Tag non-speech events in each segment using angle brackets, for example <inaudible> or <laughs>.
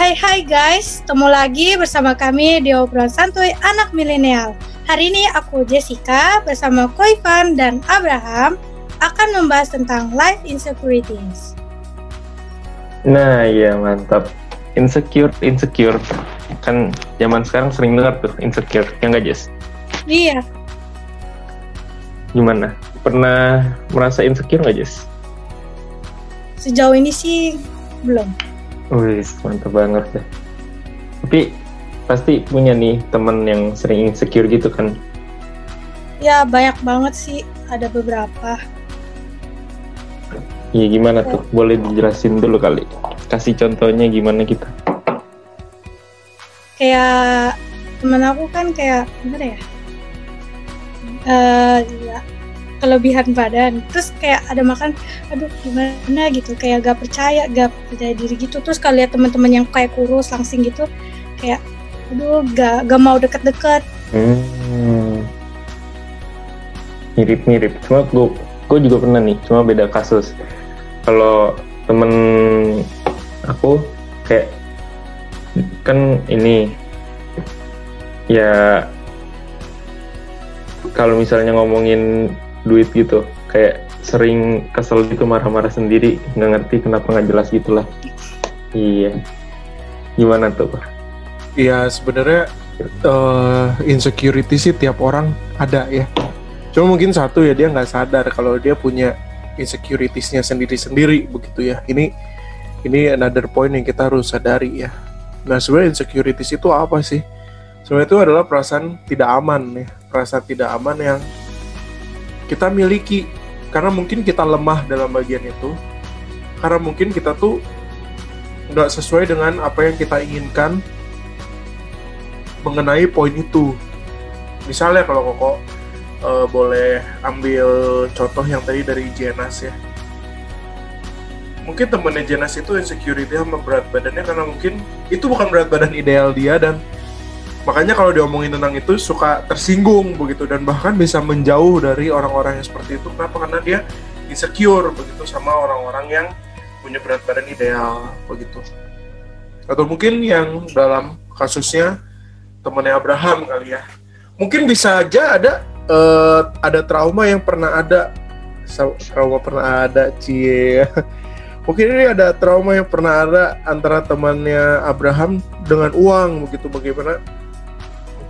Hai hai guys, ketemu lagi bersama kami di obrolan santuy anak milenial. Hari ini aku Jessica bersama Koifan dan Abraham akan membahas tentang life insecurities. Nah, iya mantap. Insecure, insecure. Kan zaman sekarang sering dengar tuh insecure, ya nggak Jess? Iya, Gimana? Pernah merasa insecure nggak Jess? sejauh ini sih belum. Wih, mantap banget deh. Tapi pasti punya nih temen yang sering insecure gitu kan? Ya banyak banget sih, ada beberapa. Iya gimana tuh? Boleh dijelasin dulu kali. Kasih contohnya gimana kita? Kayak temen aku kan kayak gimana ya? Eh ya, kelebihan badan. Terus kayak ada makan, aduh gimana gitu, kayak gak percaya, gak percaya diri gitu. Terus kalau lihat teman-teman yang kayak kurus langsing gitu, kayak aduh gak gak mau deket-deket. Hmm. Mirip-mirip. Cuma gue, gue juga pernah nih. Cuma beda kasus. Kalau temen aku kayak kan ini ya kalau misalnya ngomongin duit gitu kayak sering kesel gitu marah-marah sendiri nggak ngerti kenapa nggak jelas gitulah iya gimana tuh Pak? Iya sebenarnya eh, insecurity sih tiap orang ada ya. Cuma mungkin satu ya dia nggak sadar kalau dia punya insecuritiesnya sendiri-sendiri begitu ya. Ini ini another point yang kita harus sadari ya. Nah sebenarnya insecurities itu apa sih? Sebenarnya itu adalah perasaan tidak aman ya, perasaan tidak aman yang kita miliki karena mungkin kita lemah dalam bagian itu, karena mungkin kita tuh nggak sesuai dengan apa yang kita inginkan mengenai poin itu. Misalnya kalau Koko eh, boleh ambil contoh yang tadi dari Jenas ya. Mungkin temennya Jenas itu insecurity sama berat badannya karena mungkin itu bukan berat badan ideal dia dan makanya kalau diomongin tentang itu suka tersinggung begitu. Dan bahkan bisa menjauh dari orang-orang yang seperti itu. Kenapa? Karena dia insecure begitu sama orang-orang yang punya berat badan ideal begitu. Atau mungkin yang dalam kasusnya temannya Abraham kali ya. Mungkin bisa aja ada eh, ada trauma yang pernah ada. Trauma pernah ada cie. <laughs> Mungkin ini ada trauma yang pernah ada antara temannya Abraham dengan uang begitu. Bagaimana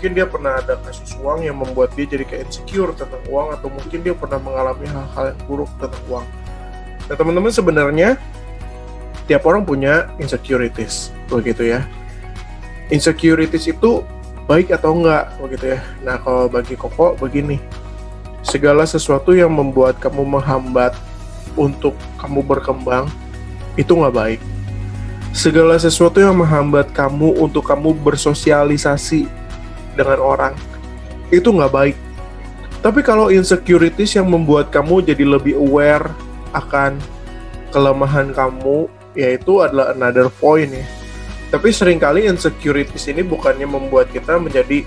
mungkin dia pernah ada kasus uang yang membuat dia jadi kayak insecure tentang uang atau mungkin dia pernah mengalami hal-hal yang buruk tentang uang. Nah teman-teman sebenarnya tiap orang punya insecurities begitu ya. Insecurities itu baik atau enggak begitu ya. Nah kalau bagi koko begini. Segala sesuatu yang membuat kamu menghambat untuk kamu berkembang itu nggak baik. Segala sesuatu yang menghambat kamu untuk kamu bersosialisasi dengan orang itu nggak baik. Tapi kalau insecurities yang membuat kamu jadi lebih aware akan kelemahan kamu yaitu adalah another point ya. Tapi sering kali insecurities ini bukannya membuat kita menjadi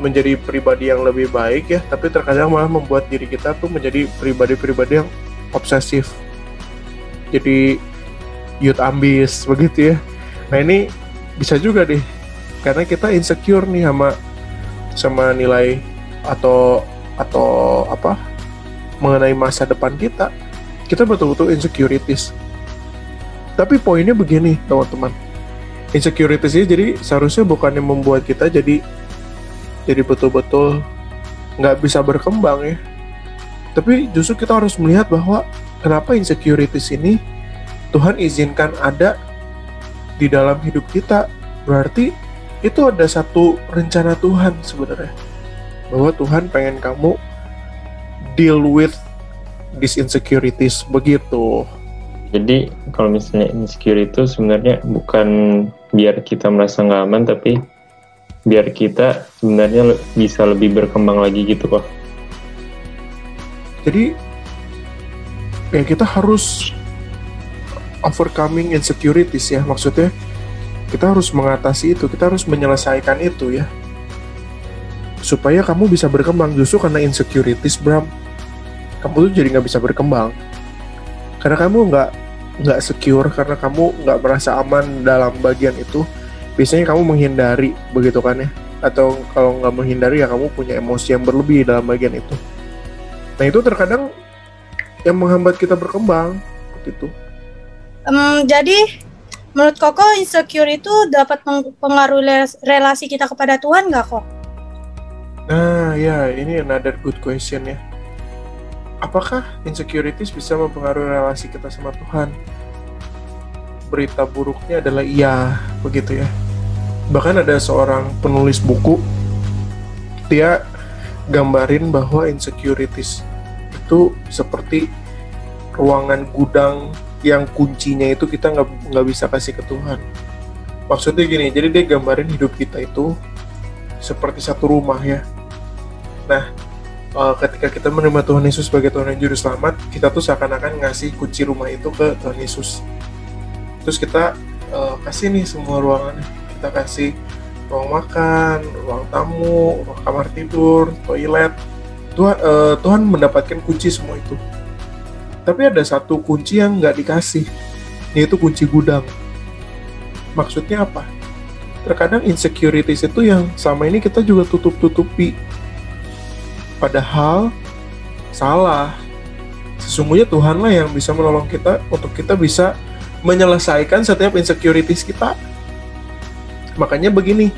menjadi pribadi yang lebih baik ya tapi terkadang malah membuat diri kita tuh menjadi pribadi-pribadi yang obsesif. Jadi youth ambis begitu ya. Nah ini bisa juga deh karena kita insecure nih sama sama nilai atau atau apa mengenai masa depan kita kita betul-betul insecurities. Tapi poinnya begini teman-teman. Insecurities ini jadi seharusnya bukannya membuat kita jadi jadi betul-betul nggak bisa berkembang ya. Tapi justru kita harus melihat bahwa kenapa insecurities ini Tuhan izinkan ada di dalam hidup kita. Berarti itu ada satu rencana Tuhan sebenarnya. Bahwa Tuhan pengen kamu deal with these insecurities. Begitu. Jadi kalau misalnya insecure itu sebenarnya bukan biar kita merasa nggak aman, tapi biar kita sebenarnya bisa lebih berkembang lagi gitu kok. jadi ya kita harus overcoming insecurities ya. Maksudnya kita harus mengatasi itu kita harus menyelesaikan itu ya. Supaya kamu bisa berkembang justru karena insecurities Bram. Kamu tuh jadi nggak bisa berkembang. Karena kamu nggak nggak secure karena kamu nggak merasa aman dalam bagian itu biasanya kamu menghindari begitu kan ya? Atau kalau nggak menghindari ya kamu punya emosi yang berlebih dalam bagian itu. Nah itu terkadang yang menghambat kita berkembang gitu. Um, jadi menurut Koko insecure itu dapat mempengaruhi relasi kita kepada Tuhan nggak kok? Nah ya ini another good question ya. Apakah insecurities bisa mempengaruhi relasi kita sama Tuhan? Berita buruknya adalah iya begitu ya. Bahkan ada seorang penulis buku dia gambarin bahwa insecurities itu seperti ruangan gudang yang kuncinya itu kita nggak nggak bisa kasih ke Tuhan maksudnya gini jadi dia gambarin hidup kita itu seperti satu rumah ya nah uh, ketika kita menerima Tuhan Yesus sebagai Tuhan dan Juru Selamat kita tuh seakan-akan ngasih kunci rumah itu ke Tuhan Yesus terus kita uh, kasih nih semua ruangannya kita kasih ruang makan, ruang tamu, ruang kamar tidur, toilet. Tuhan, uh, Tuhan mendapatkan kunci semua itu. Tapi ada satu kunci yang nggak dikasih, yaitu kunci gudang. Maksudnya apa? Terkadang insecurities itu yang sama ini kita juga tutup-tutupi. Padahal salah. Sesungguhnya Tuhanlah yang bisa menolong kita untuk kita bisa menyelesaikan setiap insecurities kita makanya begini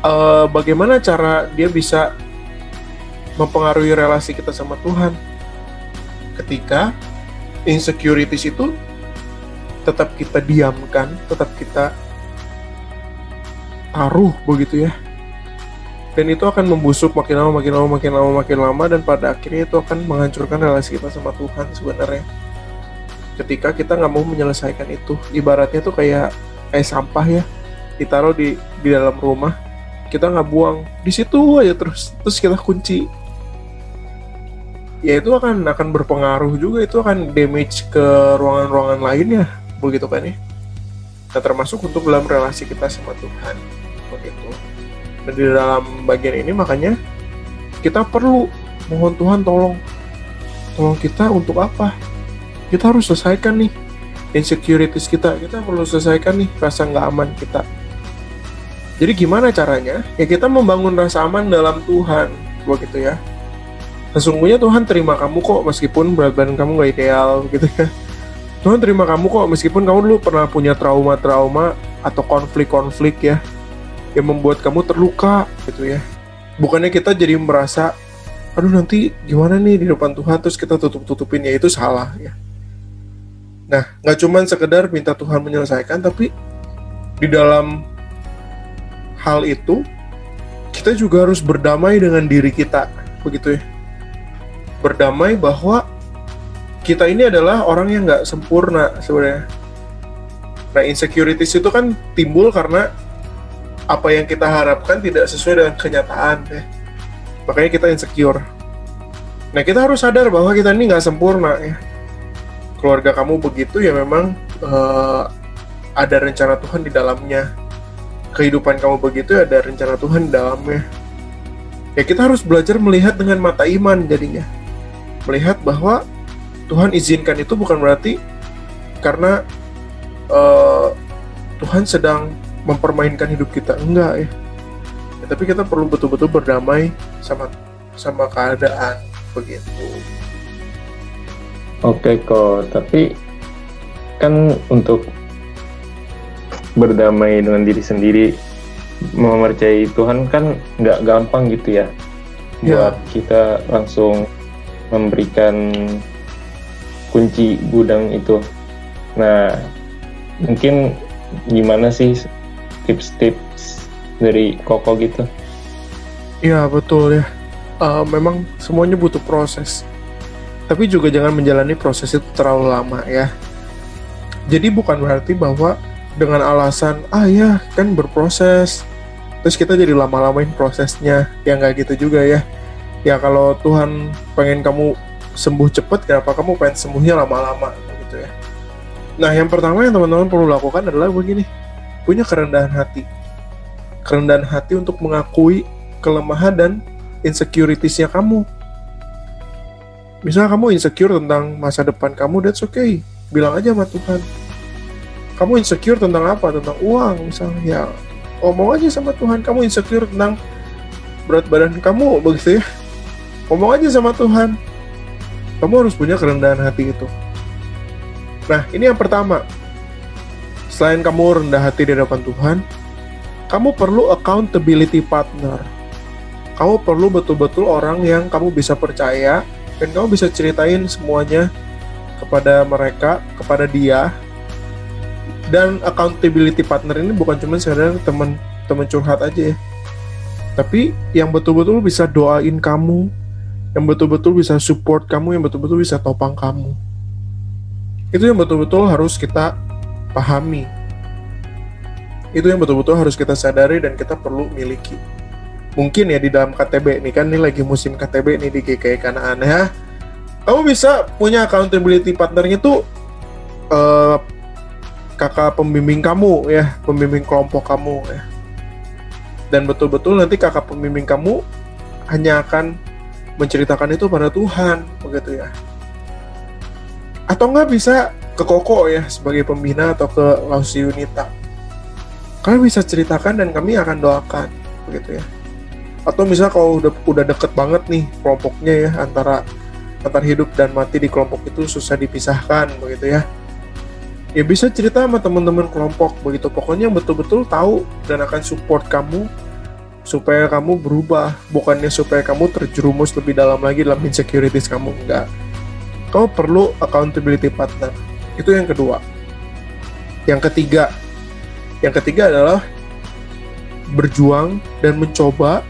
uh, bagaimana cara dia bisa mempengaruhi relasi kita sama Tuhan ketika insecurities itu tetap kita diamkan tetap kita taruh begitu ya. Dan itu akan membusuk makin lama makin lama makin lama makin lama dan pada akhirnya itu akan menghancurkan relasi kita sama Tuhan sebenarnya. Ketika kita nggak mau menyelesaikan itu ibaratnya tuh kayak kayak sampah ya ditaruh di di dalam rumah kita nggak buang. Di situ aja terus terus kita kunci ya itu akan akan berpengaruh juga itu akan damage ke ruangan-ruangan lainnya begitu kan ya? Nah termasuk untuk dalam relasi kita sama Tuhan begitu. Dan di dalam bagian ini makanya kita perlu mohon Tuhan tolong tolong kita untuk apa? Kita harus selesaikan nih insecurities kita kita perlu selesaikan nih rasa nggak aman kita. Jadi gimana caranya? Ya kita membangun rasa aman dalam Tuhan begitu ya sesungguhnya Tuhan terima kamu kok meskipun berat badan kamu nggak ideal gitu ya. Tuhan terima kamu kok meskipun kamu dulu pernah punya trauma-trauma atau konflik-konflik ya yang membuat kamu terluka gitu ya. Bukannya kita jadi merasa aduh nanti gimana nih di depan Tuhan? Terus kita tutup-tutupin ya itu salah ya. Nah, nggak cuma sekedar minta Tuhan menyelesaikan, tapi di dalam hal itu kita juga harus berdamai dengan diri kita, begitu ya. Berdamai bahwa kita ini adalah orang yang nggak sempurna sebenarnya. Nah, insecurities itu kan timbul karena apa yang kita harapkan tidak sesuai dengan kenyataan ya. Makanya kita insecure. Nah, kita harus sadar bahwa kita ini nggak sempurna ya keluarga kamu begitu ya memang uh, ada rencana Tuhan di dalamnya kehidupan kamu begitu ya ada rencana Tuhan di dalamnya ya kita harus belajar melihat dengan mata iman jadinya melihat bahwa Tuhan izinkan itu bukan berarti karena uh, Tuhan sedang mempermainkan hidup kita. Enggak ya. ya tapi kita perlu betul-betul berdamai sama sama keadaan. Begitu. Oke kok, tapi kan untuk berdamai dengan diri sendiri, mempercayai Tuhan kan nggak gampang gitu ya, ya. buat kita langsung memberikan kunci gudang itu. Nah, mungkin gimana sih tips-tips dari Koko gitu? Iya betul ya. Uh, memang semuanya butuh proses tapi juga jangan menjalani proses itu terlalu lama ya. Jadi bukan berarti bahwa dengan alasan ah ya kan berproses terus kita jadi lama-lamain prosesnya ya nggak gitu juga ya ya kalau Tuhan pengen kamu sembuh cepat kenapa kamu pengen sembuhnya lama-lama gitu ya? Nah yang pertama yang teman-teman perlu lakukan adalah begini. Punya kerendahan hati. Kerendahan hati untuk mengakui kelemahan dan insecuritiesnya kamu. Misalnya kamu insecure tentang masa depan kamu, that's okay. Bilang aja sama Tuhan. kamu insecure tentang apa? Tentang uang misalnya. Ya ngomong aja sama Tuhan. Kamu insecure tentang berat badan kamu begitu ya ngomong aja sama Tuhan kamu harus punya kerendahan hati itu nah ini yang pertama selain kamu rendah hati di hadapan Tuhan kamu perlu accountability partner kamu perlu betul-betul orang yang kamu bisa percaya dan kamu bisa ceritain semuanya kepada mereka, kepada dia. Dan accountability partner ini bukan cuma sekedar teman teman curhat aja ya. Tapi yang betul-betul bisa doain kamu, yang betul-betul bisa support kamu, yang betul-betul bisa topang kamu. Itu yang betul-betul harus kita pahami. Itu yang betul-betul harus kita sadari dan kita perlu miliki. Mungkin ya di dalam KTB ini kan ini lagi musim KTB nih di GKI Kanaan ya kamu bisa punya accountability partnernya tuh uh, kakak pembimbing kamu ya, pembimbing kelompok kamu ya. Dan betul-betul nanti kakak pembimbing kamu hanya akan menceritakan itu pada Tuhan, begitu ya. Atau nggak bisa ke Koko ya sebagai pembina atau ke Lausi Unita. Kalian bisa ceritakan dan kami akan doakan, begitu ya. Atau misalnya kalau udah udah deket banget nih kelompoknya ya antara antara hidup dan mati di kelompok itu susah dipisahkan begitu ya ya bisa cerita sama teman-teman kelompok begitu pokoknya betul-betul tahu dan akan support kamu supaya kamu berubah. Bukannya supaya kamu terjerumus lebih dalam lagi dalam insecurities kamu. Enggak. Kamu perlu accountability partner. Itu yang kedua. Yang ketiga. Yang ketiga adalah berjuang dan mencoba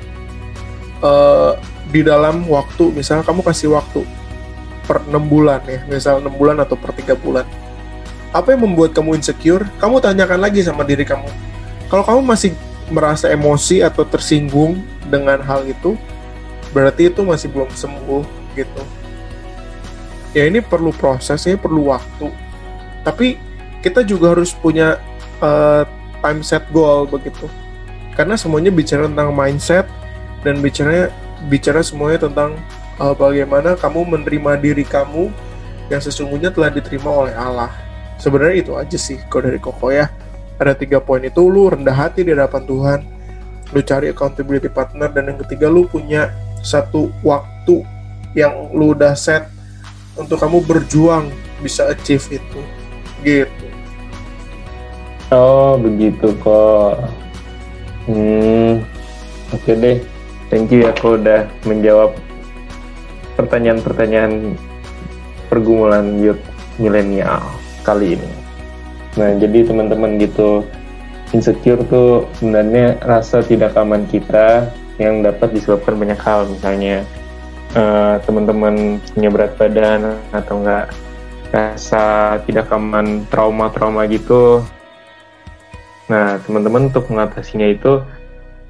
uh, di dalam waktu. Misalnya kamu kasih waktu per 6 bulan ya, misal 6 bulan atau per 3 bulan. Apa yang membuat kamu insecure? Kamu tanyakan lagi sama diri kamu. Kalau kamu masih merasa emosi atau tersinggung dengan hal itu, berarti itu masih belum sembuh gitu. Ya ini perlu proses, ini perlu waktu. Tapi kita juga harus punya uh, time set goal begitu. Karena semuanya bicara tentang mindset dan bicara bicara semuanya tentang uh, bagaimana kamu menerima diri kamu yang sesungguhnya telah diterima oleh Allah. Sebenarnya itu aja sih kalau dari Koko ya. Ada tiga poin itu, lu rendah hati di hadapan Tuhan, lu cari accountability partner, dan yang ketiga lu punya satu waktu yang lu udah set untuk kamu berjuang bisa achieve itu. Gitu. Oh, begitu kok. Hmm, oke okay deh. Thank you ya kok udah menjawab pertanyaan-pertanyaan pergumulan youth milenial kali ini. Nah, jadi teman-teman gitu, insecure tuh sebenarnya rasa tidak aman kita yang dapat disebabkan banyak hal, misalnya uh, teman-teman punya berat badan atau enggak rasa tidak aman trauma-trauma gitu. Nah, teman-teman untuk mengatasinya itu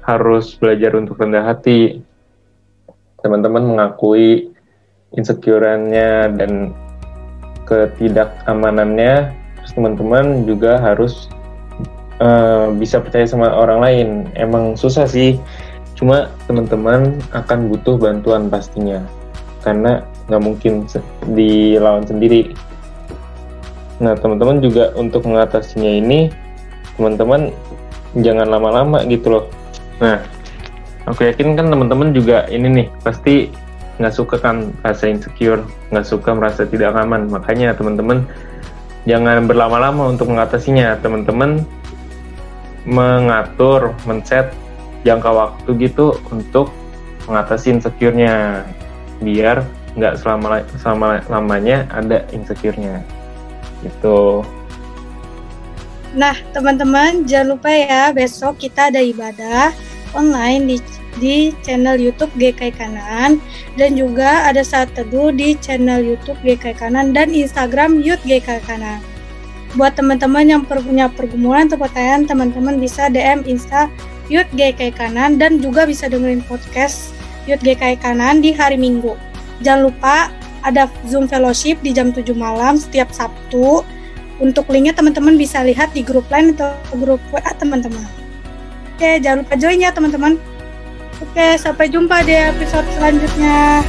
harus belajar untuk rendah hati. Teman-teman mengakui insecurannya dan ketidakamanannya terus teman-teman juga harus uh, bisa percaya sama orang lain. Emang susah sih cuma teman-teman akan butuh bantuan pastinya karena nggak mungkin dilawan sendiri. Nah teman-teman juga untuk mengatasinya ini teman-teman jangan lama-lama gitu loh. Nah aku yakin kan teman-teman juga ini nih pasti nggak suka kan rasa insecure, nggak suka merasa tidak aman. Makanya teman-teman jangan berlama-lama untuk mengatasinya. Teman-teman mengatur, men-set jangka waktu gitu untuk mengatasi insecure-nya biar nggak selama selama lamanya ada insecure-nya gitu. Nah, teman-teman jangan lupa ya besok kita ada ibadah online di di channel YouTube GKI Kanan dan juga ada saat teduh di channel YouTube GKI Kanan dan Instagram Youth GKI Kanan. Buat teman-teman yang punya pergumulan atau pertanyaan, teman-teman bisa DM Insta Youth GKI Kanan dan juga bisa dengerin podcast Youth GKI Kanan di hari Minggu. Jangan lupa ada Zoom Fellowship di jam 7 malam setiap Sabtu. Untuk linknya teman-teman bisa lihat di grup lain atau grup WA teman-teman. Oke, jangan lupa join ya teman-teman. Oke, sampai jumpa di episode selanjutnya.